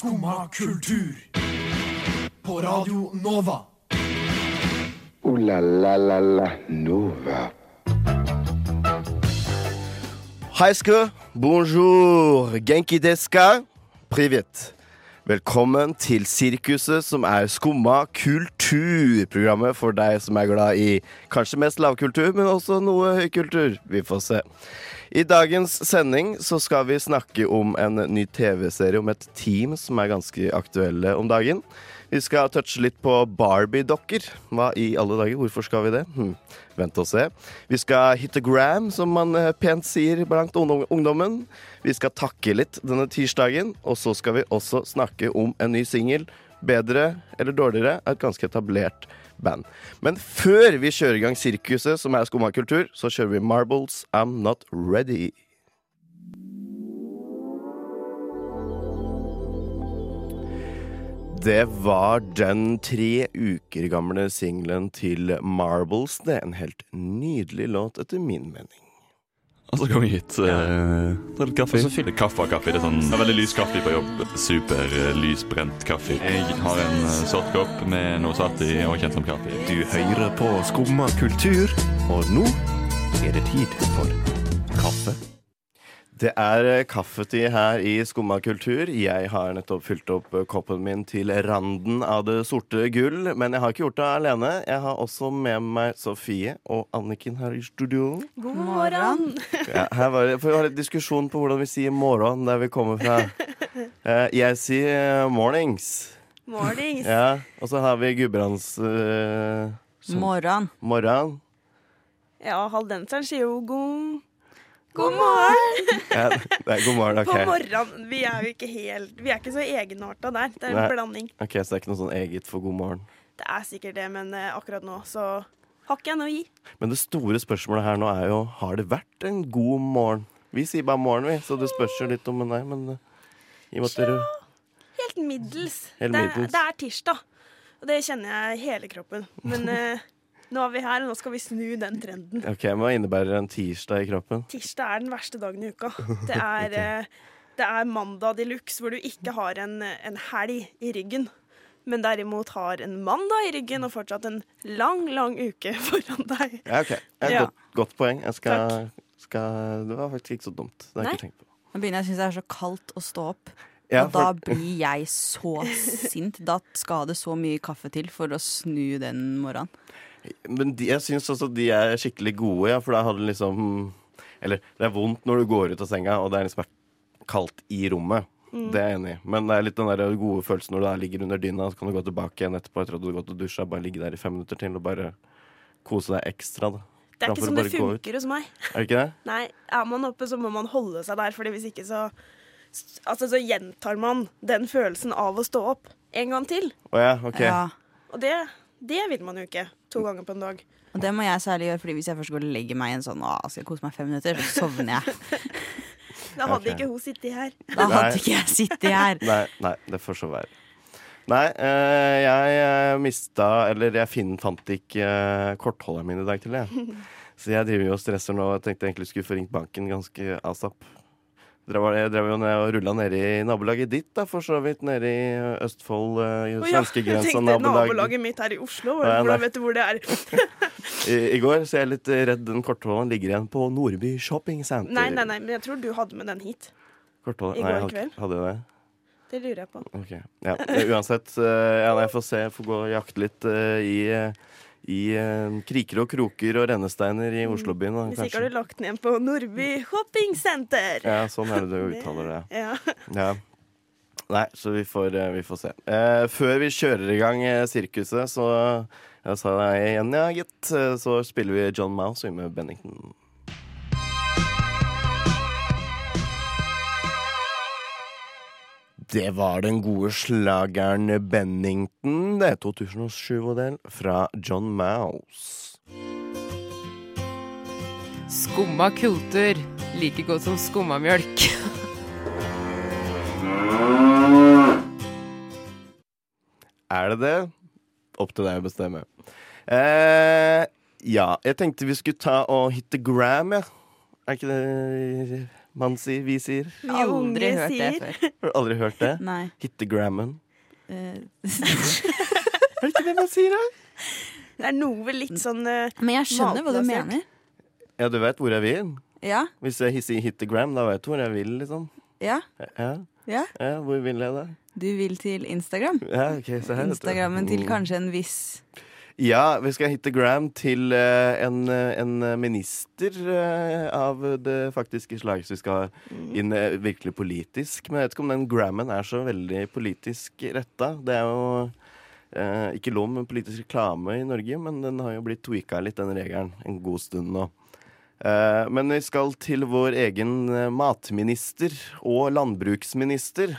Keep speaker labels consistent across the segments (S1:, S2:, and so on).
S1: Skumma kultur. På Radio Nova.
S2: O-la-la-la-la Nova.
S3: Heiske, bonjour, genki deska, privet. Velkommen til Sirkuset, som er skumma kulturprogrammet for deg som er glad i kanskje mest lavkultur, men også noe høykultur. Vi får se. I dagens sending så skal vi snakke om en ny TV-serie om et team som er ganske aktuelle om dagen. Vi skal touche litt på Barbie-dokker. Hva i alle dager? Hvorfor skal vi det? Hm. Vent og se. Vi skal hit the gram, som man eh, pent sier blant ungdom- ungdommen. Vi skal takke litt denne tirsdagen, og så skal vi også snakke om en ny singel. Bedre eller dårligere et ganske etablert band. Men før vi kjører i gang sirkuset, som er skumma kultur, så kjører vi Marbles I'm Not Ready. Det var den tre uker gamle singelen til Marbles. Det er en helt nydelig låt, etter min mening.
S4: Og så kom vi hit. eh, ta litt kaffe. Og så fyller kaffe av kaffe. Det er sånn det er veldig lys kaffe på jobb. Super uh, lysbrent kaffe. Jeg har en uh, sort kopp med noe svart i og kjent som kaffe.
S5: Du hører på Skumma kultur, og nå er det tid for kaffe.
S3: Det er eh, kaffetid her i Skumma kultur. Jeg har nettopp fylt opp eh, koppen min til randen av det sorte gull. Men jeg har ikke gjort det alene. Jeg har også med meg Sofie og Anniken her i studio.
S6: God morgen.
S3: Ja, her var det, for vi har litt diskusjon på hvordan vi sier morgen der vi kommer fra. Eh, Jeg sier mornings.
S6: Mornings.
S3: Ja, og så har vi Gudbrands
S7: Morgen.
S3: morgen.
S6: Ja, haldenseren sier jo god God morgen!
S3: Ja, det er god morgen, ok.
S6: På morgenen. Vi er jo ikke helt Vi er ikke så egenarta der. Det er en
S3: Nei.
S6: blanding.
S3: Ok, Så det er ikke noe sånn eget for god morgen.
S6: Det er sikkert det, men eh, akkurat nå så har ikke jeg noe å gi.
S3: Men det store spørsmålet her nå er jo har det vært en god morgen. Vi sier bare morgen, vi, så det spørs jo litt om deg, men eh, i og med at dere
S6: Helt middels.
S3: Helt
S6: det,
S3: middels.
S6: det er tirsdag, og det kjenner jeg i hele kroppen. Men eh, nå er vi her, og nå skal vi snu den trenden.
S3: Ok, Hva innebærer en tirsdag i kroppen?
S6: Tirsdag er den verste dagen i uka. Det er, okay. det er mandag de luxe, hvor du ikke har en, en helg i ryggen. Men derimot har en mandag i ryggen og fortsatt en lang, lang uke foran deg.
S3: Ja, ok. Ja,
S6: Ja.
S3: Godt, godt poeng. Jeg skal, skal Det var faktisk ikke så dumt. Det har jeg ikke tenkt på.
S7: Nå begynner jeg å synes det er så kaldt å stå opp.
S3: Ja,
S7: og da blir jeg så sint. Da skal det så mye kaffe til for å snu den morgenen.
S3: Men de, jeg syns også de er skikkelig gode, ja, for da hadde liksom Eller det er vondt når du går ut av senga, og det er liksom kaldt i rommet.
S6: Mm.
S3: Det er jeg enig i. Men det er litt den der gode følelsen når du ligger under dyna, så kan du gå tilbake igjen etterpå etter at du har gått og dusja, bare ligge der i fem minutter til og bare kose deg ekstra. da
S6: Det er ikke
S3: som
S6: sånn det funker hos meg.
S3: Er det ikke det?
S6: Nei, er man oppe, så må man holde seg der, Fordi hvis ikke så Altså, så gjentar man den følelsen av å stå opp en gang til.
S3: Oh, ja, OK.
S7: Ja.
S6: Og det, det vil man jo ikke to ganger på en dag.
S7: Og det må jeg særlig gjøre, Fordi hvis jeg først går og legger meg i en sånn Å, skal jeg kose meg fem minutter, så sovner jeg.
S6: Da hadde
S3: okay.
S6: ikke hun sittet her.
S7: Da
S3: Nei.
S7: hadde ikke jeg sittet her.
S3: Nei, nei, det får så være. Nei, eh, jeg eh, mista Eller jeg fant ikke eh, kortholderen min i dag tidlig. det. Så jeg driver jo og stresser nå. Jeg tenkte egentlig skulle få ringt banken ganske asap. Drev, jeg drev jo ned og rulla nede i nabolaget ditt, da, for så vidt. Nede i Østfold, uh, i
S6: oh, ja,
S3: svenskegrensa nabolag.
S6: nabolaget mitt her i Oslo.
S3: Ja.
S6: Hvordan vet du hvor det er?
S3: I, I går, så jeg er litt eh, redd den korthålen ligger igjen på Nordby Shopping Center.
S6: Nei, nei, nei, men jeg tror du hadde med den hit.
S3: Kortholder.
S6: I
S3: Nei,
S6: går
S3: jeg
S6: kveld.
S3: hadde jeg det?
S6: Det lurer jeg på.
S3: Ok, ja. Eh, Uansett, uh, ja, jeg får se. Jeg får gå og jakte litt uh, i, eh, i eh, kriker og kroker og rennesteiner i Oslobyen. da,
S6: Mm. Hvis ikke har du lagt den igjen på Nordby shoppingsenter.
S3: Ja, sånn er det du uttaler det.
S6: Ja.
S3: Ja. Nei, så vi får, eh, vi får se. Eh, før vi kjører i gang eh, sirkuset, så jeg sa det igjen, ja, gitt, eh, så spiller vi John Mouse med Bennington. Det var den gode slageren Bennington. Det er 2007-modell fra John Mouse.
S8: Skumma kultur. Like godt som skummamjølk.
S3: Er det det? Opp til deg å bestemme. Eh, ja, jeg tenkte vi skulle ta og hit the gram, ja. Er ikke det man sier, vi sier?
S6: Vi
S7: Aldri
S6: hørt
S7: hørt det før.
S3: Har du aldri hørt det?
S7: Nei.
S3: Hittegrammen.
S7: Uh,
S3: Er det ikke det man sier, da?
S6: Det er noe litt sånn uh,
S7: Men jeg skjønner hva du mener.
S3: Ja, du vet hvor jeg vil?
S7: Ja.
S3: Hvis jeg sier hittegram, da vet du hvor jeg vil, liksom.
S7: Ja.
S3: Ja,
S7: ja.
S3: ja hvor vil jeg da?
S7: Du vil til Instagram.
S3: Ja, ok, se her.
S7: Instagrammen til
S3: Mm.
S7: kanskje en viss
S3: Ja, vi skal hitte Gram til eh, en, eh, en minister eh, av det faktiske slaget. Så vi skal inn eh, virkelig politisk. Men jeg vet ikke om den Grammen er så veldig politisk retta. Det er jo eh, ikke lov med politisk reklame i Norge, men den har jo blitt tweaka litt, den regelen, en god stund nå. Eh, men vi skal til vår egen eh, matminister og landbruksminister.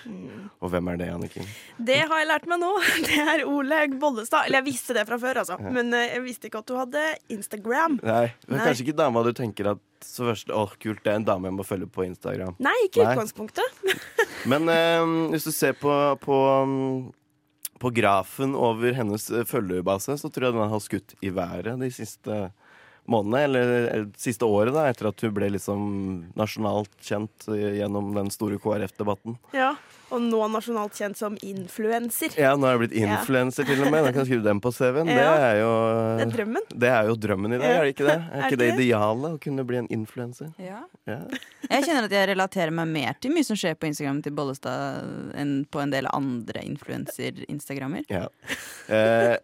S3: Og hvem er det, Anniken?
S6: Det har jeg lært meg nå. Det er Olaug Bollestad. Eller jeg visste det fra før, altså. Men eh, jeg visste ikke at du hadde Instagram.
S3: Nei, det er kanskje ikke dama du tenker at så først, åh, kult, det er en dame jeg må følge på Instagram.
S6: Nei, ikke i utgangspunktet.
S3: Men eh, hvis du ser på, på, mm, på grafen over hennes følgerbase, så tror jeg den har skutt i været de siste månedene, eller, siste året, da, etter at hun ble liksom nasjonalt kjent eh, gjennom den store KrF-debatten.
S6: Ja, Og nå nasjonalt kjent som influenser.
S3: Ja, nå har jeg blitt influenser til og med. Da kan jeg skrive den på CV-en. Det
S6: Ja.
S3: er jo
S6: Det er drømmen.
S3: det er jo drømmen i dag,
S6: Ja.
S3: er det ikke det? Er
S6: Er
S3: ikke
S6: det
S3: idealet, å kunne bli en influenser?
S7: Ja.
S3: Ja.
S7: Jeg kjenner at jeg relaterer meg mer til mye som skjer på Instagram til Bollestad enn på en del andre influenser-instagrammer.
S3: Ja. Eh,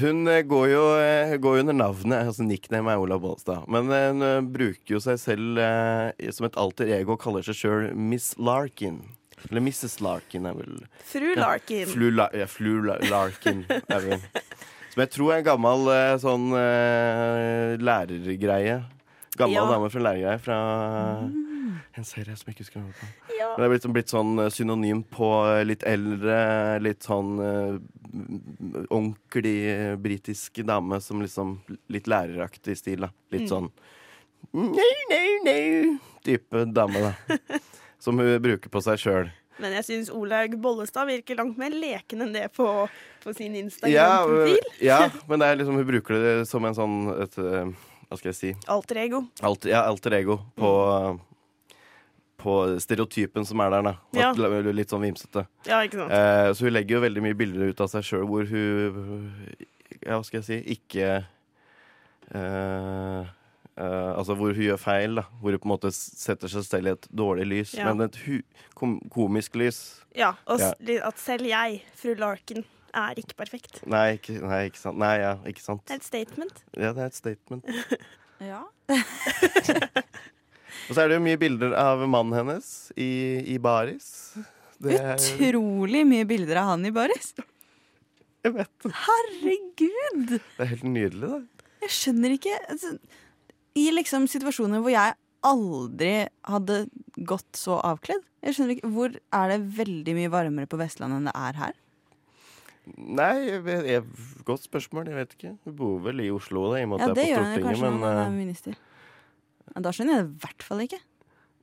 S3: hun går jo eh, går jo under navnet, altså nickname er Olav Bollestad. Men eh, hun bruker jo seg selv eh, som et alter ego og kaller seg sjøl Miss Larkin. Eller Mrs. Larkin er vel
S6: Fru Larkin.
S3: Flu, La, ja, Flu La, Larkin er vel Som jeg tror er en gammel eh, sånn uh, lærergreie. Gammel
S6: Ja.
S3: dame fra lærergreie fra en serie som jeg ikke husker navnet på.
S6: Ja.
S3: Men det er blitt, blitt sånn eh, synonym på litt eldre, litt sånn uh, ordentlig britisk dame som liksom Litt læreraktig stil, da. Litt
S6: Mm.
S3: sånn No, no, no type dame, da. Som hun bruker på seg sjøl.
S6: Men jeg syns Olaug Bollestad virker langt mer leken enn det på, på sin Instagram-profil.
S3: Ja, ja, men det er liksom, hun bruker det som en sånn et, øh, Hva skal jeg si?
S6: Alter ego.
S3: Alt, ja, alter ego på, på stereotypen som er der, da.
S6: Ja.
S3: Litt sånn vimsete.
S6: Ja, ikke sant.
S3: Eh, så hun legger jo veldig mye bilder ut av seg sjøl hvor hun Ja, hva skal jeg si Ikke eh, eh, Altså hvor hun gjør feil, da. Hvor hun på en måte setter seg selv i et dårlig lys.
S6: Ja.
S3: Men et hu kom komisk lys.
S6: Ja, og
S3: Ja.
S6: at selv jeg, fru Larkin, er ikke perfekt.
S3: Nei, ikke, nei, ikke sant. Nei, ja, ikke sant.
S6: Det er et statement.
S3: Ja, det er et statement.
S7: Ja.
S3: Og så er det jo mye bilder av mannen hennes i, i baris. Det er,
S7: Utrolig mye bilder av han i baris.
S3: jeg vet det.
S7: Herregud!
S3: Det er helt nydelig, da.
S7: Jeg skjønner ikke altså, I liksom situasjoner hvor jeg aldri hadde gått så avkledd. Jeg skjønner ikke, Hvor er det veldig mye varmere på Vestlandet enn det er her?
S3: Nei, jeg, vet- jeg, godt spørsmål. Jeg vet ikke. Du bor vel i Oslo, da, i og med
S7: Ja,
S3: at
S7: det
S3: er
S7: gjør
S3: på Stortinget.
S7: kanskje
S3: Men
S7: når jeg er
S3: eh,
S7: minister. Ja, da skjønner jeg det i hvert fall ikke.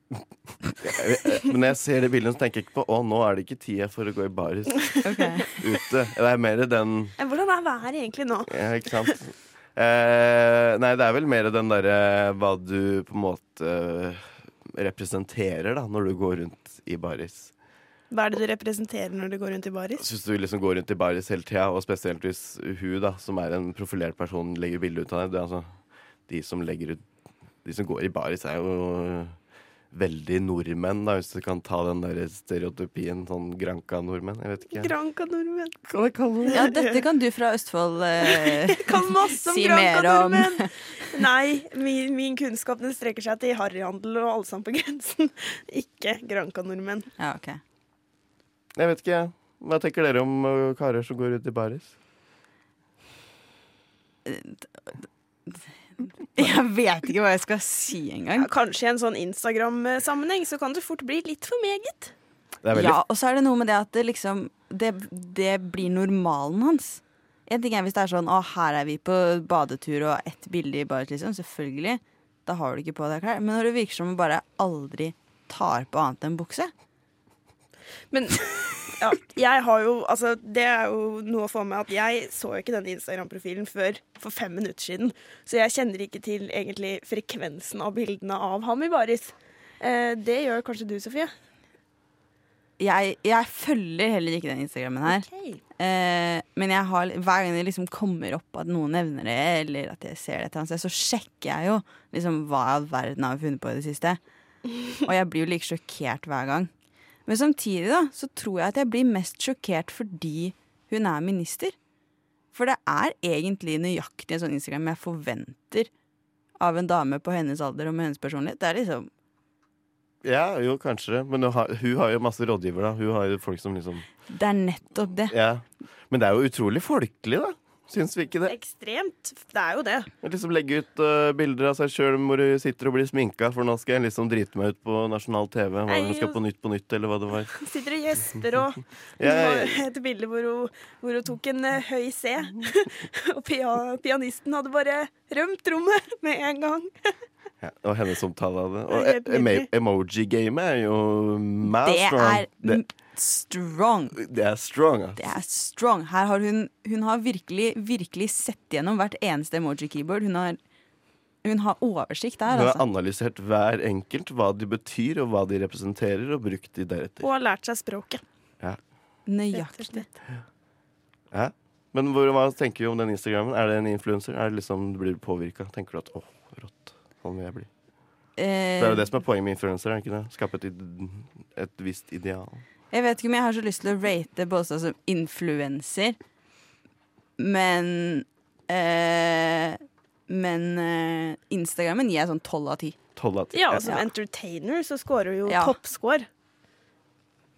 S3: jeg, jeg, men når jeg ser det bildet, så tenker jeg ikke på å, nå er det ikke tida for å gå i baris
S7: okay.
S3: ute. Det er mer den
S6: Eh, Hvordan er været egentlig nå?
S3: ja, Ikke sant? Eh, nei, det er vel mer den derre hva du på en måte eh, representerer da, når du går rundt i baris.
S6: Hva er det du representerer når du går rundt i baris?
S3: Hvis du liksom går rundt i baris hele tida, og spesielt hvis hun, da, som er en profilert person, legger bilde ut av deg det er altså, De som legger ut De som går i baris, er jo veldig nordmenn, da, hvis du kan ta den der stereotypien. Sånn Granca-nordmenn. Jeg vet ikke.
S6: Granca nordmenn.
S3: Kan jeg kalle det
S7: Ja, dette kan du fra Østfold eh,
S6: Kan masse om
S7: si mer om.
S6: Nei, min, min kunnskap den strekker seg til harryhandel og Allsang på grensen. Ikke Granca nordmenn.
S7: Ja, ok.
S3: Jeg vet ikke, jeg. Hva tenker dere om ø, karer som går ut i baris?
S7: Jeg vet ikke hva jeg skal si engang.
S6: Ja, kanskje i en sånn Instagram-sammenheng så kan det fort bli litt for meget.
S3: Det er veldig
S7: Ja, og så er det noe med det at det liksom Det, det blir normalen hans. En ting er hvis det er sånn Å, her er vi på badetur og ett bilde i badet, liksom. Selvfølgelig. Da har du ikke på deg klær. Men når det virker som du bare aldri tar på annet enn bukse
S6: Men ja, jeg har jo Altså, det er jo noe å få med at jeg så ikke denne Instagram-profilen før for fem minutter siden. Så jeg kjenner ikke til egentlig frekvensen av bildene av ham i baris. Eh, det gjør kanskje du, Sofie?
S7: Jeg, jeg følger heller ikke den Instagrammen her. Eh, men jeg har, hver gang det liksom kommer opp at noen nevner det, eller at jeg ser det, så sjekker jeg jo liksom, hva i all verden har funnet på i det siste. Og jeg blir jo like sjokkert hver gang. Men samtidig da, så tror jeg at jeg blir mest sjokkert fordi hun er minister. For det er egentlig nøyaktig en sånn Instagram jeg forventer av en dame på hennes alder og med hennes personlighet. Det er liksom
S3: Ja, jo, kanskje det. Men hun har, hun har jo masse rådgivere. Hun har jo folk som liksom
S7: Det er nettopp det.
S3: Ja. Men det er jo utrolig folkelig, da. Syns vi ikke det?
S6: Ekstremt. Det er jo det.
S3: Jeg Liksom Legge ut uh, bilder av seg sjøl hvor hun sitter og blir sminka, for nå skal jeg liksom drite meg ut på nasjonal TV. Hva hun skal på Nytt på Nytt, eller hva det var.
S6: Sitter og gjesper og et bilde hvor hun, hvor hun tok en uh, høy C. og pia, pianisten hadde bare rømt rommet med en gang.
S3: ja, og hennes omtale av det. Og e- emoji-gamet er jo mad
S7: Det er strong.
S3: det er strong, ass.
S7: Det er strong. Her har hun, hun har virkelig, virkelig sett gjennom hvert eneste emoji-keyboard. Hun har, hun har oversikt der,
S3: Hun har
S7: altså.
S3: analysert hver enkelt, hva de betyr og hva de representerer, og brukt de deretter.
S6: Og har lært seg språket.
S3: Ja.
S7: Nøyaktig.
S3: Ja. Men hvor, hva tenker vi om den Instagrammen? Er det en influenser? Er det liksom, Blir du påvirka? Tenker du at åh, rått, sånn vil jeg bli? Eh, det er jo det som er poenget med influenser, er det ikke det? Skape et, et visst ideal.
S7: Jeg vet ikke om jeg har så lyst til å rate Båstad som influenser, men eh, Men eh, Instagrammen gir jeg sånn tolv av ti.
S6: Ja, og som
S7: Ja.
S6: entertainer så scorer du jo
S7: Ja.
S6: toppscore.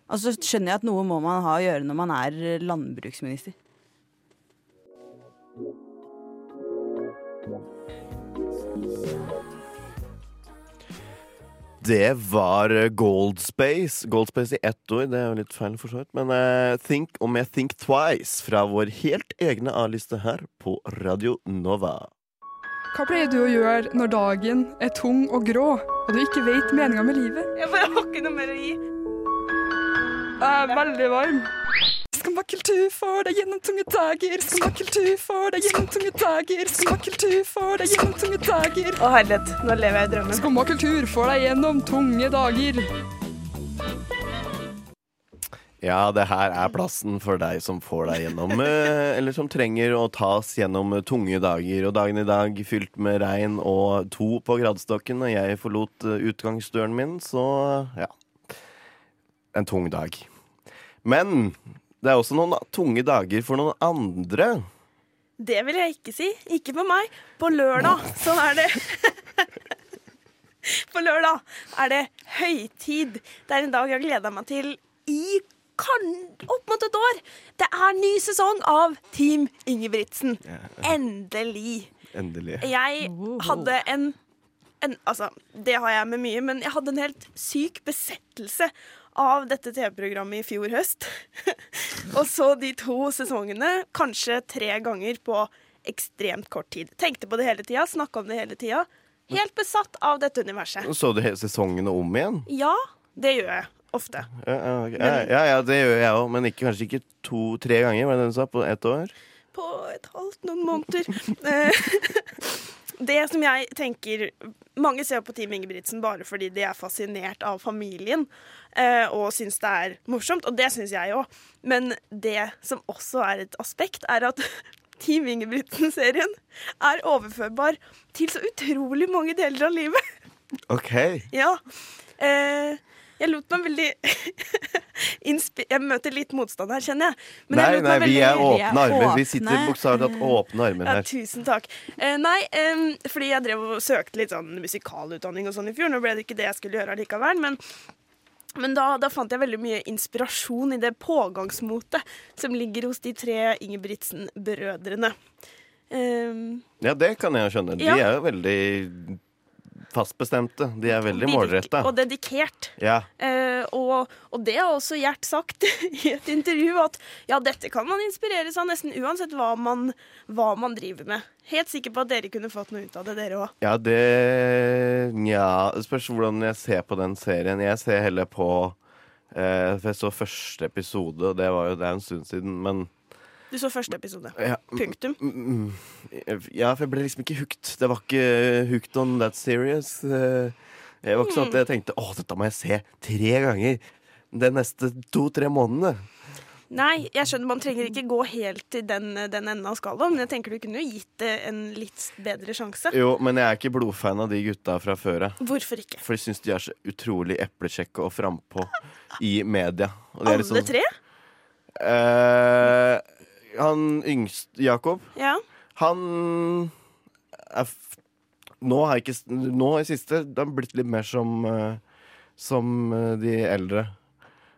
S7: Og så skjønner jeg at noe må man ha å gjøre når man er landbruksminister.
S3: Det var eh, Goldspace. Goldspace i ett ord, det er jo litt feil for så vidt. Men uh, Think og med Think Twice fra vår helt egne A-liste her på Radio Nova.
S9: Hva pleier du å gjøre når dagen er tung og grå, og du ikke vet meninga med livet?
S6: Jeg bare har ikke noe mer å gi.
S9: Jeg er veldig varm. Skumma kultur for deg gjennom tunge dager. Skumma kultur for deg gjennom tunge dager. Skumma kultur for deg gjennom tunge dager.
S6: Å herlighet, nå lever jeg i drømmen.
S9: Skummakultur for deg gjennom tunge dager.
S3: Ja, det her er plassen for deg som får deg gjennom eh, Eller som trenger å tas gjennom tunge dager. Og dagen i dag fylt med regn og to på gradestokken, og jeg forlot eh, utgangsdøren min, så ja. En tung dag. Men det er også noen tunge dager for noen andre.
S6: Det vil jeg ikke si. Ikke for meg. På lørdag så er det På lørdag er det høytid. Det er en dag jeg har gleda meg til i kan opp mot et år. Det er ny sesong av Team Ingebrigtsen. Endelig.
S3: Endelig.
S6: Jeg hadde en, en Altså, det har jeg med mye, men jeg hadde en helt syk besettelse av dette TV-programmet i fjor høst. og så de to sesongene, kanskje tre ganger på ekstremt kort tid. Tenkte på det hele tida, snakka om det hele tida. Helt besatt av dette universet.
S3: Så du hele sesongene om igjen?
S6: Ja, det gjør jeg ofte.
S3: Ja, okay. ok. ja, ja, ja det gjør jeg òg, men ikke, kanskje ikke to-tre ganger, var det det du sa, på ett år?
S6: på et halvt noen måneder. Det som jeg tenker Mange ser på Team Ingebrigtsen bare fordi de er fascinert av familien eh, og syns det er morsomt, og det syns jeg òg. Men det som også er et aspekt, er at Team Ingebrigtsen-serien er overførbar til så utrolig mange deler av livet.
S3: OK.
S6: Ja. Eh, jeg lot meg veldig Jeg møter litt motstand her, kjenner jeg. Men
S3: Nei,
S6: jeg
S3: nei, vi er åpne
S7: Vi er
S3: armer. Vi sitter bokstavelig talt åpne armer her.
S6: Ja, tusen takk. Eh, nei, em, fordi jeg drev og søkte litt sånn musikalutdanning og sånn i fjor. Nå ble det ikke det jeg skulle gjøre allikevel, men, men da, da fant jeg veldig mye inspirasjon i det pågangsmotet som ligger hos de tre Ingebrigtsen-brødrene. Um,
S3: Ja, det kan jeg skjønne. De
S6: Ja.
S3: er jo veldig fastbestemte. De er veldig målretta.
S6: Og dedikert.
S3: Ja.
S6: Eh, og, og det har også Gjert sagt i et intervju, at ja, dette kan man inspireres av nesten uansett hva man, hva man driver med. Helt sikker på at dere kunne fått noe ut av det, dere òg.
S3: ja, det Nja, spørs hvordan jeg ser på den serien. Jeg ser heller på eh, For jeg så første episode, og det var jo det er en stund siden, men
S6: Du så første episode.
S3: ja,
S6: Punktum.
S3: mm, mm, ja, for jeg ble liksom ikke hooked. Det var ikke hooked on that serious. Det Jeg var ikke sånn at jeg tenkte å, dette må jeg se tre ganger de neste to-tre månedene.
S6: Nei, jeg skjønner man trenger ikke gå helt til den, den enden av skalaen, men jeg tenker du kunne jo gitt det en litt bedre sjanse.
S3: Jo, men jeg er ikke blodfan av de gutta fra før av.
S6: Hvorfor ikke?
S3: For de syns de er så utrolig eplekjekke og frampå i media.
S6: Alle
S3: sånn-
S6: tre?
S3: Eh, han yngste, Jakob,
S6: Ja.
S3: han er f Nå har jeg ikke Nå i siste det har blitt litt mer som eh, Som eh, de eldre.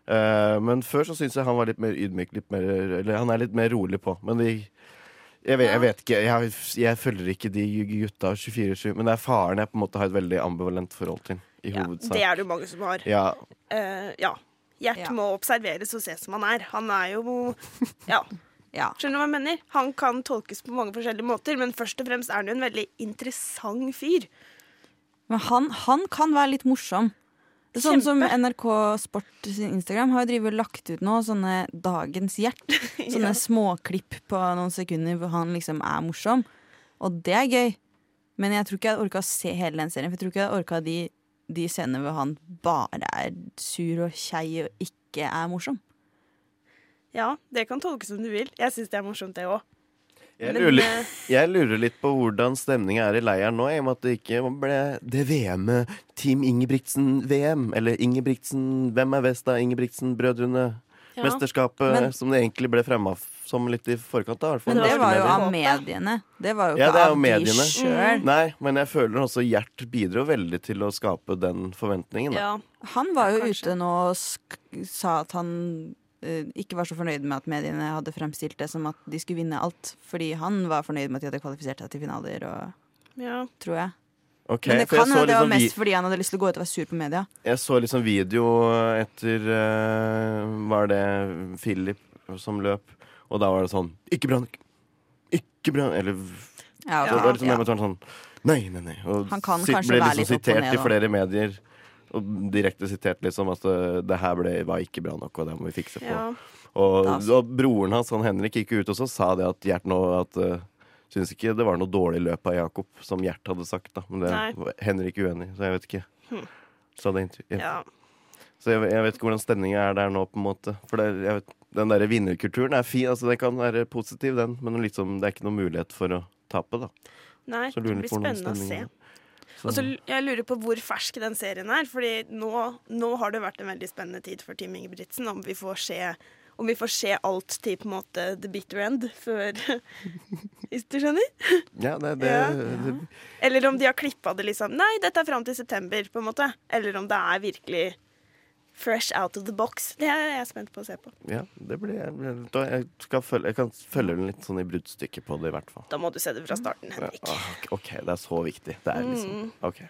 S3: Eh, men før så syns jeg han var litt mer ydmyk. Litt mer, eller han er litt mer rolig på. Men de jeg vet, jeg vet ikke. Jeg, jeg følger ikke de gutta 24-7. Men det er faren jeg på en måte har et veldig ambivalent forhold til. I
S6: ja.
S3: hovedsak.
S6: Det er det jo mange som har.
S3: Ja,
S6: Uh, ja. Gjert
S7: Ja.
S6: må observeres og ses som han er. Han er jo Ja.
S7: Ja.
S6: Skjønner du hva jeg mener? Han kan tolkes på mange forskjellige måter, men først og fremst er han jo en veldig interessant fyr.
S7: Men han, han kan være litt morsom. Det er Sånn som NRK Sport sin Instagram har jo og lagt ut nå sånne Dagens hjert. Sånne småklipp på noen sekunder hvor han liksom er morsom. Og det er gøy. Men jeg tror ikke jeg hadde orka å se hele den serien. For jeg tror ikke jeg hadde orka de, de scenene hvor han bare er sur og kjei og ikke er morsom.
S6: Ja, det kan tolkes som du vil. Jeg syns det er morsomt, det òg.
S3: Jeg lurer,
S6: eh,
S3: jeg lurer litt på hvordan stemninga er i leiren nå, i og med at det ikke ble det VM-et Team Ingebrigtsen-VM. Eller Ingebrigtsen Hvem er best av Ingebrigtsen-brødrene?
S6: Ja.
S3: Mesterskapet
S7: Men-
S3: som det egentlig ble fremma som litt i forkant av. i hvert fall.
S7: Men det var jo
S3: medier.
S7: av mediene. Det var jo
S3: Ja, det er jo
S7: av
S3: mediene.
S7: de sjøl.
S3: Nei, men jeg føler også Gjert bidro veldig til å skape den forventningen. Da.
S6: ja.
S7: Han var jo
S6: Kanskje.
S7: ute nå og sk sa at han eh, ikke var så fornøyd med at mediene hadde fremstilt det som at de skulle vinne alt. Fordi han var fornøyd med at de hadde kvalifisert seg til finaler, og,
S6: ja.
S7: tror jeg.
S3: Okay,
S7: Men det kan hende det var
S3: liksom
S7: mest fordi han hadde lyst til å gå ut og være sur på media.
S3: Jeg så liksom video etter eh, Var det Philip som løp? Og da var det sånn Ikke bra! Ikke brann! Eller
S7: Ja,
S3: det var liksom ja. sånn, sånn Nei, nei, nei. Og
S7: Han kan
S3: sit-
S7: kanskje
S3: ble
S7: være
S3: liksom
S7: litt
S3: sitert i flere medier. Og direkte sitert liksom at det, det her ble, var ikke bra nok, og det må vi fikse på.
S6: ja.
S3: Og, og broren hans, han Henrik, gikk ut og så sa det at Gjert nå at uh, Syns ikke det var noe dårlig løp av Jakob, som Gjert hadde sagt. da Men det
S6: Nei.
S3: var Henrik uenig, så jeg vet ikke.
S6: Hm.
S3: Så, det,
S6: ja.
S3: så jeg, jeg vet ikke hvordan stemninga er der nå, på en måte. For det, jeg vet, den der vinnerkulturen er fin. altså Den kan være positiv, den, men liksom, det er ikke noen mulighet for å tape, da.
S6: Nei,
S3: Så
S6: det blir spennende å se. Og så jeg lurer på hvor fersk den serien er. Fordi nå, nå har det vært en veldig spennende tid for Team Ingebrigtsen. Om vi får se om vi får se alt til på en måte the bitter end før Hvis du skjønner?
S3: ja, det, det,
S6: Ja.
S3: det,
S6: Eller om de har klippa det liksom Nei, dette er fram til september, på en måte. Eller om det er virkelig fresh out of the box. Det er jeg spent på å se på.
S3: ja, det blir jeg, skal følge, jeg kan følge den litt sånn i bruddstykket på det, i hvert fall.
S6: Da må du se det fra starten, Henrik.
S3: Ja, ok, OK, det er så viktig. Det er liksom
S6: Mm.
S3: OK.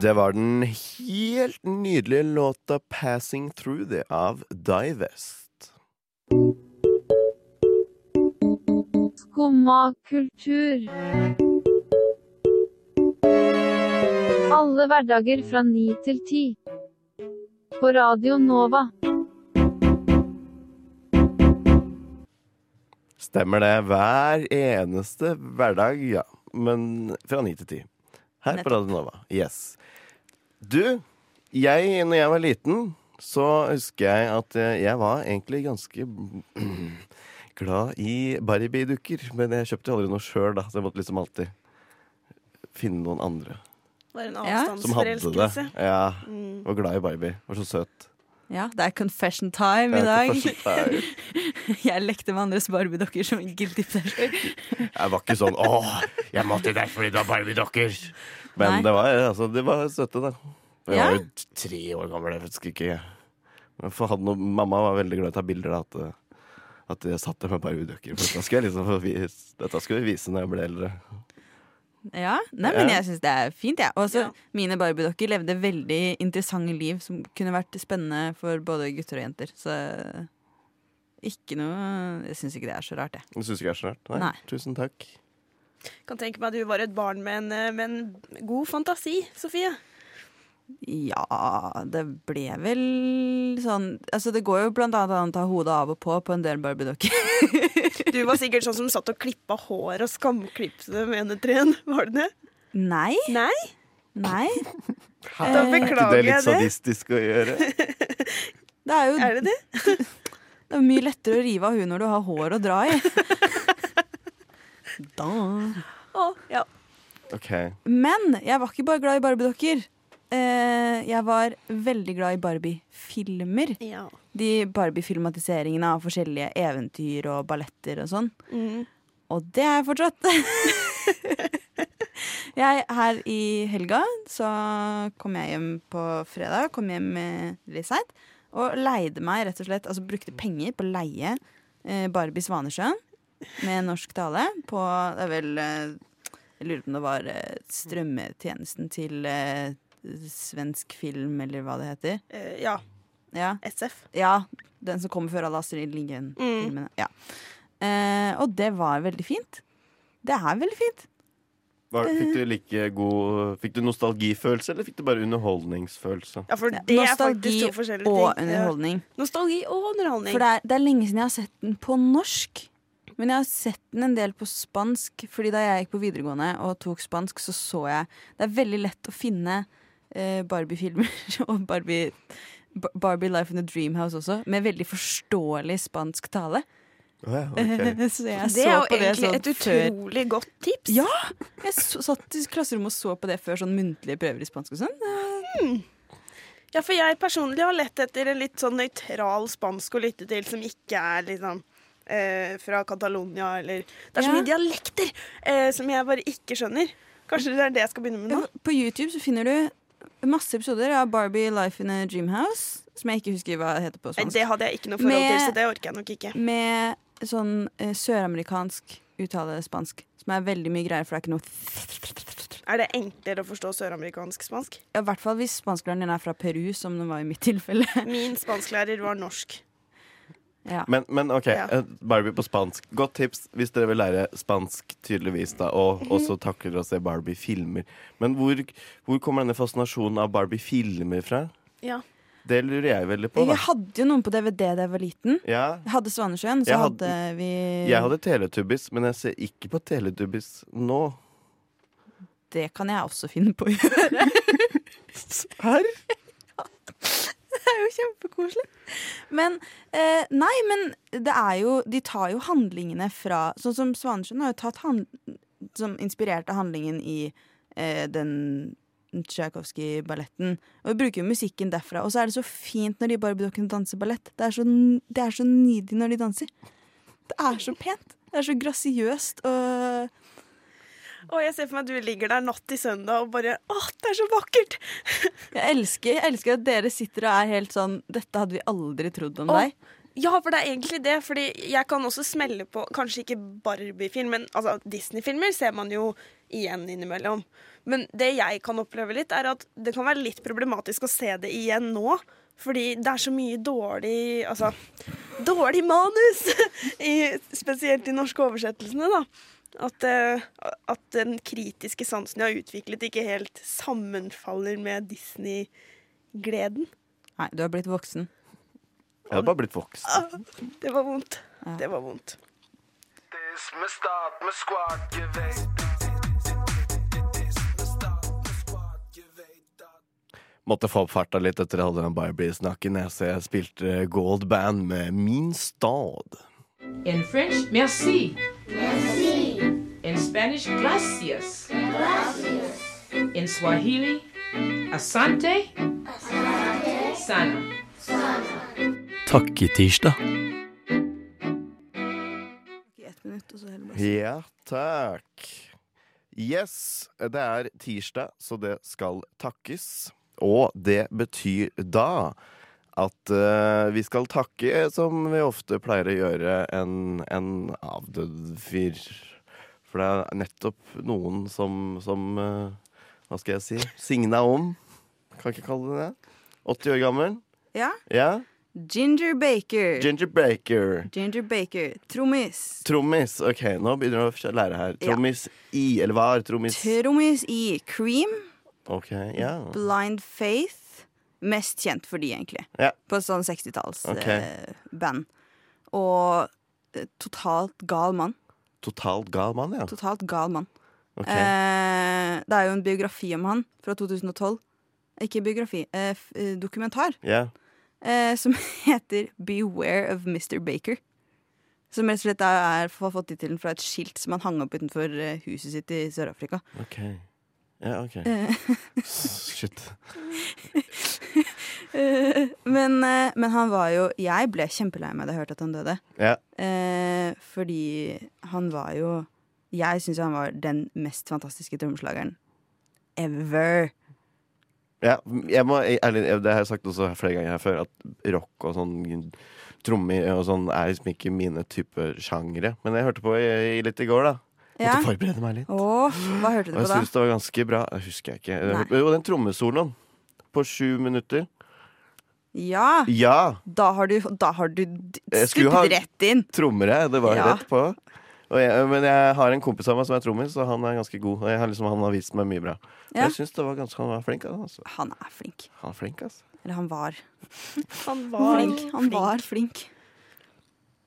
S3: Det var den helt nydelige låta 'Passing Through The' av Divest.
S10: Skumma kultur. Alle hverdager fra ni til ti. På Radio Nova.
S3: Stemmer det. Hver eneste hverdag, ja. Men fra ni til ti. Her på Radio Nova. Yes. Du, jeg, når jeg var liten, så husker jeg at eh, jeg var egentlig ganske glad i Barbie-dukker. Men jeg kjøpte aldri noe sjøl, da, så jeg måtte liksom alltid finne noen andre
S6: Var en
S7: Ja.
S3: som hadde det.
S6: avstandsforelskelse.
S3: Ja,
S6: Mm.
S3: var glad i Barbie. Var så søt.
S7: Ja, det er confession time i dag.
S3: Time.
S7: Jeg lekte med andres Barbie-dokker som en guilty pleasure.
S3: Jeg var ikke sånn 'Å, jeg måtte der fordi det var Barbie-dokker'. Men
S7: Nei.
S3: det var, altså, det var søte, da. Jeg
S7: Ja.
S3: var jo tre år gammel, jeg husker ikke. Men For hadde noe, mamma var veldig glad i å ta bilder da, at, at jeg satt der med Barbie-dukker. Dette skulle jeg liksom dette skulle vi vise når jeg ble eldre.
S7: Ja, nei, men jeg syns det er fint, jeg. Også
S6: Ja.
S7: mine Barbie-dokker levde veldig interessante liv som kunne vært spennende for både gutter og jenter. Så ikke noe Jeg syns ikke det er så rart, jeg.
S3: Du syns ikke det er så rart? Nei.
S7: Nei.
S3: Tusen takk.
S6: Kan tenke meg at du var et barn med en, eh, med en god fantasi, Sofie.
S7: Ja, det ble vel sånn Altså, det går jo blant annet an å ta hodet av og på på en del Barbie-dokker.
S6: Du var sikkert sånn som satt og klippa hår og skamklipte det med enetren. Var det det?
S7: Nei.
S6: Nei?
S7: Nei.
S6: Da
S3: Er ikke det litt sadistisk å gjøre?
S7: Det er jo
S6: Er det det?
S7: Det er mye lettere å rive av huet når du har hår å dra i. Da.
S6: Å, ja.
S3: Okay.
S7: Men jeg var ikke bare glad i Barbie-dokker. Eh, jeg var veldig glad i Barbie-filmer.
S6: ja.
S7: De Barbie-filmatiseringene av forskjellige eventyr og balletter og sånn.
S6: Mm.
S7: Og det er jeg fortsatt. jeg, her i helga så kom jeg hjem på fredag, kom hjem litt seint, og leide meg rett og slett, altså brukte penger på å leie eh, Barbie Svanesjøen med norsk tale på Det er vel eh, Jeg lurer på om det var eh, strømmetjenesten til eh, svensk film, eller hva det heter.
S6: Uh, ja.
S7: Ja.
S6: SF.
S7: Ja, den som kommer før alle Astrid Lindgren-filmene. Ja. Uh, og det var veldig fint. Det er veldig fint.
S3: Var, fikk du like god Fikk du nostalgifølelse, eller fikk du bare underholdningsfølelse?
S6: Ja, for
S7: Ja,
S6: det er faktisk to forskjellige
S7: og
S6: ting.
S7: underholdning.
S6: Nostalgi og underholdning.
S7: For det er, det er lenge siden jeg har sett den på norsk. Men jeg har sett den en del på spansk, Fordi da jeg gikk på videregående og tok spansk, så så jeg Det er veldig lett å finne eh, Barbie-filmer og Barbie, Barbie Life in a Dreamhouse også, med veldig forståelig spansk tale.
S3: Å ja, ok.
S7: så jeg
S6: det er jo
S7: på det
S6: egentlig
S7: sånn
S6: et
S7: før
S6: utrolig godt tips.
S7: Ja! Jeg så, satt i klasserommet og så på det før sånn muntlige prøver i spansk og sånn.
S6: Ja, for jeg personlig har lett etter en litt sånn nøytral spansk å lytte til, som ikke er liksom eh, fra Catalonia eller Det er så
S7: Ja.
S6: mye dialekter eh, som jeg bare ikke skjønner. Kanskje det er det jeg skal begynne med nå?
S7: På YouTube så finner du masse episoder av Barbie Life in a Dreamhouse, som jeg ikke husker hva det heter på spansk.
S6: det hadde jeg ikke noe forhold til, så det orker jeg nok ikke.
S7: Med sånn eh, søramerikansk uttale spansk, som er veldig mye greier, for det er ikke noe
S6: Er det enklere å forstå søramerikansk spansk?
S7: Ja, I hvert fall hvis spansklæreren din er fra Peru, som den var i mitt tilfelle.
S6: Min spansklærer var norsk.
S7: Ja.
S3: Men, men ok,
S6: Ja.
S3: eh, Barbie på spansk. Godt tips hvis dere vil lære spansk, tydeligvis, da, og også takler å se Barbie-filmer. Men hvor, hvor kommer denne fascinasjonen av Barbie-filmer fra?
S6: Ja.
S3: Det lurer jeg veldig på. Da.
S7: Jeg hadde jo noen på DVD da jeg var liten.
S3: Ja,
S7: Jeg hadde Svanesjøen, så
S3: Jeg
S7: hadde,
S3: hadde-
S7: vi
S3: jeg hadde Teletubbies, men jeg ser ikke på Teletubbies nå.
S7: Det kan jeg også finne på å gjøre.
S3: Her?
S7: Det er jo kjempekoselig. Men eh, Nei, men det er jo De tar jo handlingene fra Sånn som Svanesjøen har jo tatt hand, Som inspirerte handlingen i eh, den Tsjajkovskij-balletten. Og vi bruker jo musikken derfra. Og så er det så fint når de Barbie-dokkene danser ballett. Det er, så, det er så nydelig når de danser. Det er så pent. Det er så grasiøst og
S6: Og jeg ser for meg at du ligger der natt til søndag og bare Å, det er så vakkert!
S7: jeg elsker, jeg elsker at dere sitter og er helt sånn Dette hadde vi aldri trodd om
S6: Og-
S7: deg.
S6: Ja, for det er egentlig det. Fordi jeg kan også smelle på Kanskje ikke Barbie-film, men altså, Disney-filmer ser man jo igjen innimellom. Men det jeg kan oppleve litt, er at det kan være litt problematisk å se det igjen nå. Fordi det er så mye dårlig Altså dårlig manus! I, spesielt i norske oversettelsene, da. At, eh, at den kritiske sansen jeg har utviklet, ikke helt sammenfaller med Disney-gleden.
S7: Nei, du har blitt voksen.
S3: Jeg har bare blitt voksen.
S6: Ah, det var vondt.
S7: Ja.
S6: Det var vondt.
S3: Måtte få opp farta litt etter all den Barbie-snakken, jeg, spilte Gold Band med Min stad.
S11: In French, merci. Merci. Spanish, gracias. Gracias. In Swahili, asante. Asante. Sana.
S12: Takketirsdag.
S7: I ett minutt, og så heller bare
S3: Ja, takk. Yes, det er tirsdag, så det skal takkes. Og det betyr da at uh, vi skal takke, som vi ofte pleier å gjøre, en, en avdød fyr. For det er nettopp noen som, som eh, Hva skal jeg si? Signa om. Kan ikke kalle det det. 80 år gammel.
S7: Ja.
S3: Ja.
S7: Ginger Baker.
S3: Ginger Baker.
S7: Ginger Baker. Trommis.
S3: Trommis. Ok, nå begynner du å lære her.
S7: Ja.
S3: I, eller var trommis
S7: Trommis i Cream.
S3: Ok, ja.
S7: Blind Faith. Mest kjent for de, egentlig.
S3: Ja.
S7: På sånn 60-talls
S3: Okay.
S7: eh, band. Og eh, totalt gal mann.
S3: Totalt gal mann, ja.
S7: Totalt gal mann.
S3: Okay.
S7: Eh, det er jo en biografi om han fra 2012. Ikke biografi, eh, eh, dokumentar.
S3: Yeah.
S7: Eh, som heter 'Beware of Mr. Baker'. Som rett og slett er, har fått tittelen fra et skilt som han hang opp utenfor eh, huset sitt i Sør-Afrika.
S3: Ok. Ja, ok.
S7: Eh.
S3: Shit.
S7: Men, eh, men han var jo Jeg ble kjempelei meg da jeg hørte at han døde.
S3: Ja.
S7: Eh, fordi han var jo Jeg syns han var den mest fantastiske trommeslageren ever.
S3: Ja, jeg må, ærlig, det har jeg sagt også flere ganger her før, at rock og sånn trommer og sånn er liksom ikke mine type sjangre. Men jeg hørte på i, i litt i går, da.
S7: Ja.
S3: Måtte forberede meg litt.
S7: Åh, hva hørte du
S3: jeg
S7: på da?
S3: syns det var ganske bra. Jeg husker jeg ikke. Jo, den trommesoloen på sju minutter.
S7: Ja!
S3: Ja!
S7: Da har du, da har du
S3: skutt ha
S7: rett inn.
S3: trommer, jeg. Det var
S7: Ja.
S3: rett på. Og jeg, men jeg har en kompis av meg som er trommis, og han er ganske god. Og jeg har liksom, han har vist meg mye bra.
S7: Ja.
S3: Jeg syns han var flink. Altså.
S7: Han er flink.
S3: Han er flink, altså.
S7: Eller han var.
S6: Han var
S7: flink. Han var flink.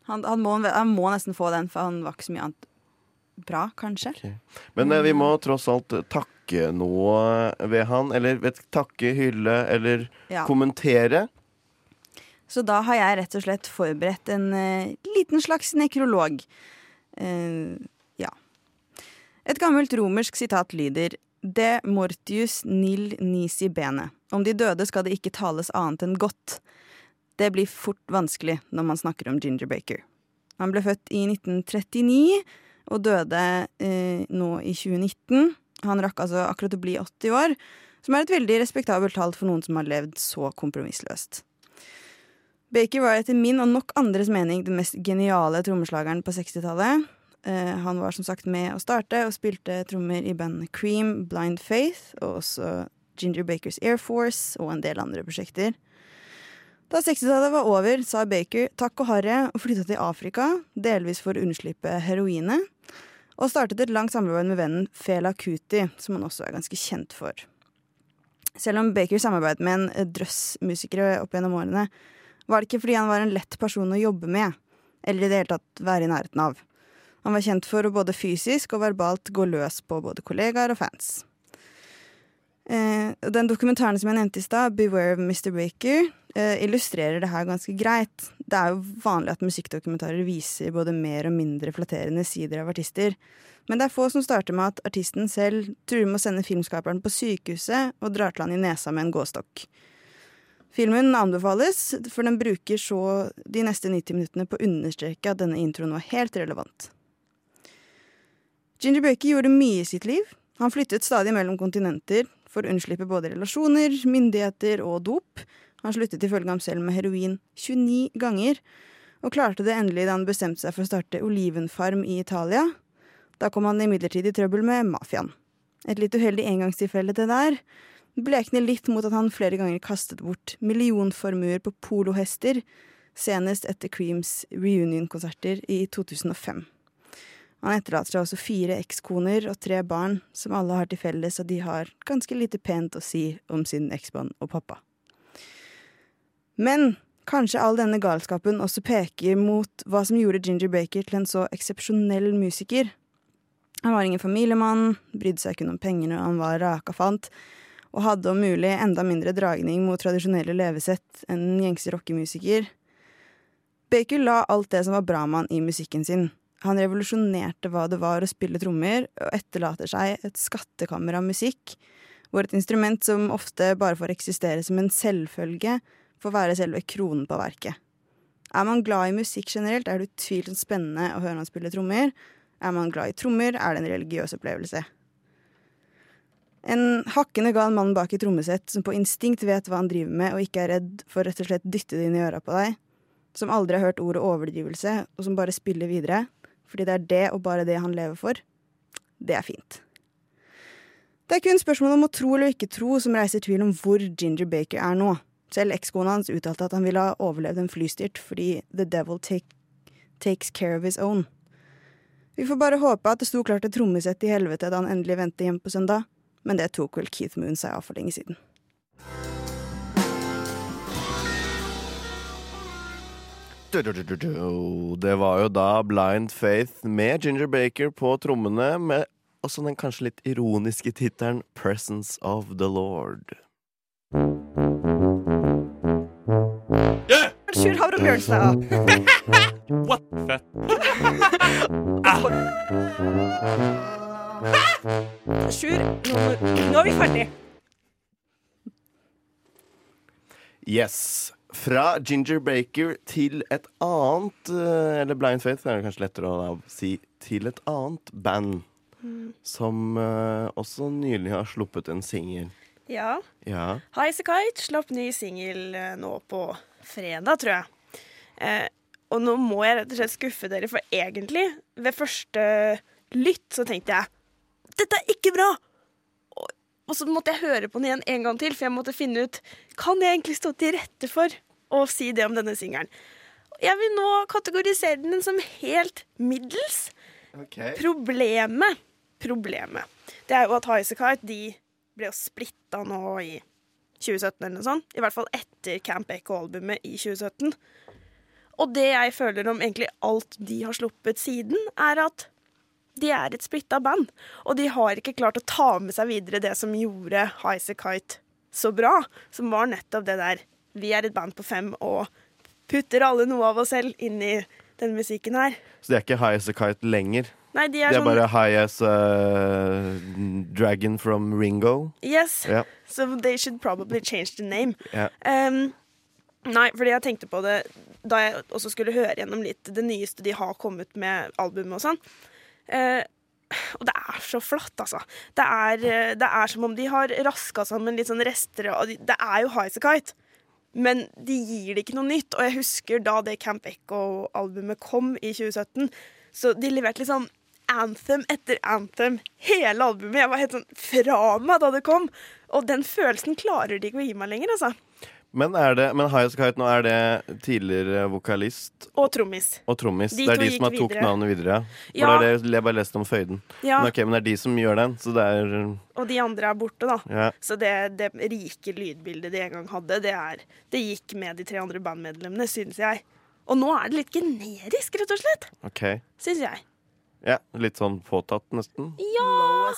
S7: Han, han, må, han må nesten få den, for han var ikke så mye annet bra, kanskje.
S3: Men eh, vi må tross alt takke noe ved han. Eller vet, takke, hylle eller
S7: Ja.
S3: kommentere.
S7: Så da har jeg rett og slett forberedt en uh, liten slags nekrolog. Uh, ja. Et gammelt romersk sitat lyder De mortius nil nisi bene. Om de døde skal det ikke tales annet enn godt. Det blir fort vanskelig når man snakker om Ginger Baker. Han ble født i 1939 og døde uh, nå i 2019. Han rakk altså akkurat å bli 80 år, som er et veldig respektabelt tall for noen som har levd så kompromissløst. Baker var etter min og nok andres mening den mest geniale trommeslageren på 60-tallet. Eh, han var som sagt med å starte og spilte trommer i bandet Cream, Blind Faith og også Ginger Bakers Air Force og en del andre prosjekter. Da 60-tallet var over, sa Baker takk og harre og flytta til Afrika, delvis for å unnslippe heroinet, og startet et langt samarbeid med vennen Fela Kuti, som han også er ganske kjent for. Selv om Baker samarbeidet med en drøss musikere opp gjennom årene, var det ikke fordi han var en lett person å jobbe med, eller i det hele tatt være i nærheten av. Han var kjent for å både fysisk og verbalt gå løs på både kollegaer og fans. Eh, den dokumentaren som jeg nevnte i stad, 'Beware of Mr. Baker', eh, illustrerer det her ganske greit. Det er jo vanlig at musikkdokumentarer viser både mer og mindre flatterende sider av artister. Men det er få som starter med at artisten selv truer med å sende filmskaperen på sykehuset og drar til han i nesa med en gåstokk. Filmen anbefales, for den bruker så de neste 90 minuttene på å understreke at denne introen var helt relevant. Ginger Baker gjorde mye i sitt liv. Han flyttet stadig mellom kontinenter for å unnslippe både relasjoner, myndigheter og dop. Han sluttet ifølge ham selv med heroin 29 ganger, og klarte det endelig da han bestemte seg for å starte olivenfarm i Italia. Da kom han imidlertid i trøbbel med mafiaen. Et litt uheldig engangstilfelle det der blekner litt mot at han flere ganger kastet bort millionformuer på polohester, senest etter Creams reunion-konserter i 2005. Han etterlater seg også fire ekskoner og tre barn, som alle har til felles at de har ganske lite pent å si om sin eksmann og pappa. Men kanskje all denne galskapen også peker mot hva som gjorde Ginger Baker til en så eksepsjonell musiker. Han var ingen familiemann, brydde seg kun om penger når han var rakafant, og hadde om mulig enda mindre dragning mot tradisjonelle levesett enn en gjengse rockemusiker. Baker la alt det som var bra med han i musikken sin. Han revolusjonerte hva det var å spille trommer, og etterlater seg et skattekammer av musikk, hvor et instrument som ofte bare får eksistere som en selvfølge, får være selve kronen på verket. Er man glad i musikk generelt, er det utvilsomt spennende å høre han spille trommer. Er man glad i trommer, er det en religiøs opplevelse. En hakkende gal mann bak et trommesett som på instinkt vet hva han driver med, og ikke er redd for rett og slett dytte det inn i øra på deg. Som aldri har hørt ordet overdrivelse, og som bare spiller videre. Fordi det er det og bare det han lever for. Det er fint. Det er kun spørsmålet om å tro eller ikke tro som reiser tvil om hvor Ginger Baker er nå. Selv ekskona hans uttalte at han ville ha overlevd en flystyrt fordi the devil take, takes care of his own. Vi får bare håpe at det sto klart et trommesett i helvete da han endelig vendte hjem på søndag, men det tok vel Keith Moon seg av for lenge siden.
S3: Det var jo da Blind Faith med Ginger Baker på trommene, med også den kanskje litt ironiske tittelen Presence of the Lord.
S6: Sjur Havre Bjørnstad.
S4: What? Fett.
S6: Sjur, nå, nå er vi ferdig.
S3: Yes. Fra Ginger Baker til et annet eh, Eller Blind Faith er det kanskje lettere å si. Til et annet band
S6: Mm.
S3: som eh, også nylig har sluppet en singel.
S6: Ja.
S3: Ja.
S6: Highasakite slapp ny singel eh, nå på fredag, tror jeg. Eh, og nå må jeg rett og slett skuffe dere, for egentlig, ved første lytt, så tenkte jeg dette er ikke bra! Og, og så måtte jeg høre på den igjen en gang til, for jeg måtte finne ut kan jeg egentlig stå til rette for å si det om denne singelen. Jeg vil nå kategorisere den som helt middels. Problemet Problemet Det er jo at Highasakite de ble jo splitta nå i 2017 eller noe sånt. I hvert fall etter Camp Echo-albumet i 2017. Og det jeg føler om egentlig alt de har sluppet siden, er at de er et splitta band. Og de har ikke klart å ta med seg videre det som gjorde Highasakite så bra. Som var nettopp det der Vi er et band på fem og putter alle noe av oss selv inn i den musikken her.
S3: Så de er ikke High Kite lenger?
S6: Nei, de er,
S3: De
S6: er, sånn
S3: bare High as uh, Dragon from Ringo?
S6: Yes.
S3: Yeah.
S6: So they should probably change the name.
S3: Yeah.
S6: Um, nei, fordi jeg tenkte på det da jeg også skulle høre gjennom litt det nyeste de har kommet med albumet og sånn. Uh, og det er så flatt, altså. Det er, eh, det er som om de har raska sammen litt sånn rester Det er jo Highasakite, men de gir det ikke noe nytt. Og jeg husker da det Camp Echo-albumet kom i 2017, så de leverte litt sånn anthem etter anthem hele albumet. Jeg var helt sånn fra meg da det kom. Og den følelsen klarer de ikke å gi meg lenger, altså.
S3: Men, er det, men High as a Kite nå er det tidligere vokalist
S6: Og trommis.
S3: og trommis.
S6: De
S3: det er de som har tok
S6: videre.
S3: navnet videre, ja. For det er det jeg bare leste om Føyden.
S6: Ja.
S3: Men, ok, men det er de som gjør den, så det er
S6: Og de andre er borte, da.
S3: Ja.
S6: Så det, det rike lydbildet de en gang hadde, det, er, det gikk med de tre andre bandmedlemmene, syns jeg. Og nå er det litt generisk, rett og slett.
S3: OK.
S6: Syns jeg.
S3: Ja, litt sånn påtatt, nesten.
S6: Ja!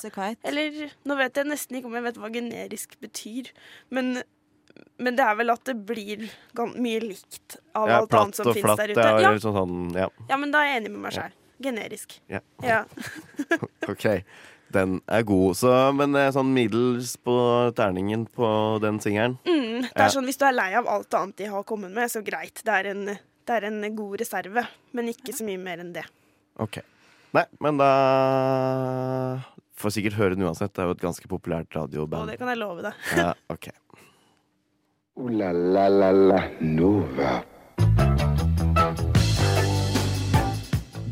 S6: Eller nå vet jeg nesten ikke om jeg vet hva generisk betyr, men, men det er vel at det blir mye likt av
S3: Ja,
S6: alt annet som
S3: finnes
S6: fins
S3: flatt.
S6: der
S3: Det
S6: ute. Ja.
S3: liksom sånn, ja.
S6: ja, men da er jeg enig med meg sjøl. Generisk.
S3: Ja.
S6: Ja.
S3: OK. Den er god. Så, men det er sånn middels på terningen på den singelen.
S6: Mm, det
S3: Ja.
S6: er sånn, Hvis du er lei av alt annet de har kommet med, så greit. Det er en, det er en god reserve, men ikke så mye mer enn det.
S3: OK. Nei, men da Får sikkert høre den uansett. Det er jo et ganske populært
S6: Og
S3: radioband.
S6: det kan jeg love deg.
S3: Ja, ok.
S2: Uh, la la la la Nova.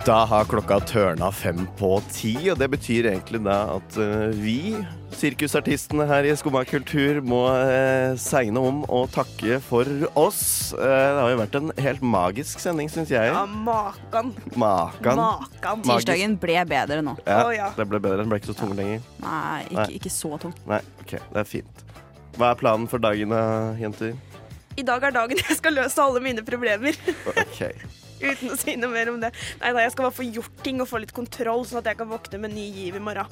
S3: Da har klokka tørna fem på ti, og det betyr egentlig da at eh, vi, sirkusartistene her i Skumma kultur, må uh, segne om og takke for oss. Eh, det har jo vært en helt magisk sending, syns jeg.
S6: Ja, makan.
S3: Makan.
S6: Makan.
S7: Tirsdagen ble bedre nå.
S3: Ja,
S6: oh, ja.
S3: Det ble bedre. Den ble ikke så tung lenger.
S7: Nei, ikke, ikke så tung.
S3: Nei, ok, det er fint. Hva er planen for dagen da, jenter?
S6: I dag er dagen jeg skal løse alle mine problemer.
S3: Ok.
S6: Uten å si noe mer om det. Nei, da, Jeg skal bare få gjort ting og få litt kontroll, sånn at jeg kan våkne med ny giv i morgen.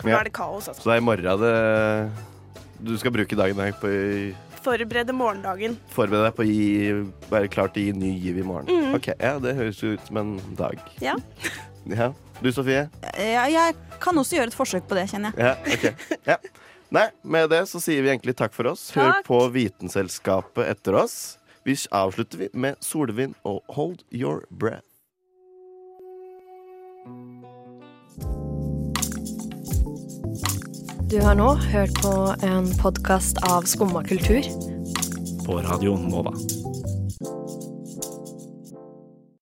S6: For nå
S3: Ja.
S6: er det kaos. altså.
S3: Så det er i morgen det Du skal bruke dagen her på å
S6: Forberede morgendagen.
S3: forberede deg på å gi, være klar til å gi ny giv i morgen.
S6: Mm.
S3: Ok, ja, Det høres jo ut som en dag.
S6: Ja.
S3: Ja. Du, Sofie?
S7: Ja, jeg kan også gjøre et forsøk på det, kjenner jeg.
S3: Ja, ok. Ja. Nei, med det så sier vi egentlig takk for oss. Hør
S7: Takk.
S3: på Vitenselskapet etter oss. Vi avslutter vi med Solvind og Hold Your Breath.
S12: Du har nå hørt på en podkast av Skumma kultur.
S13: På Radio Nova.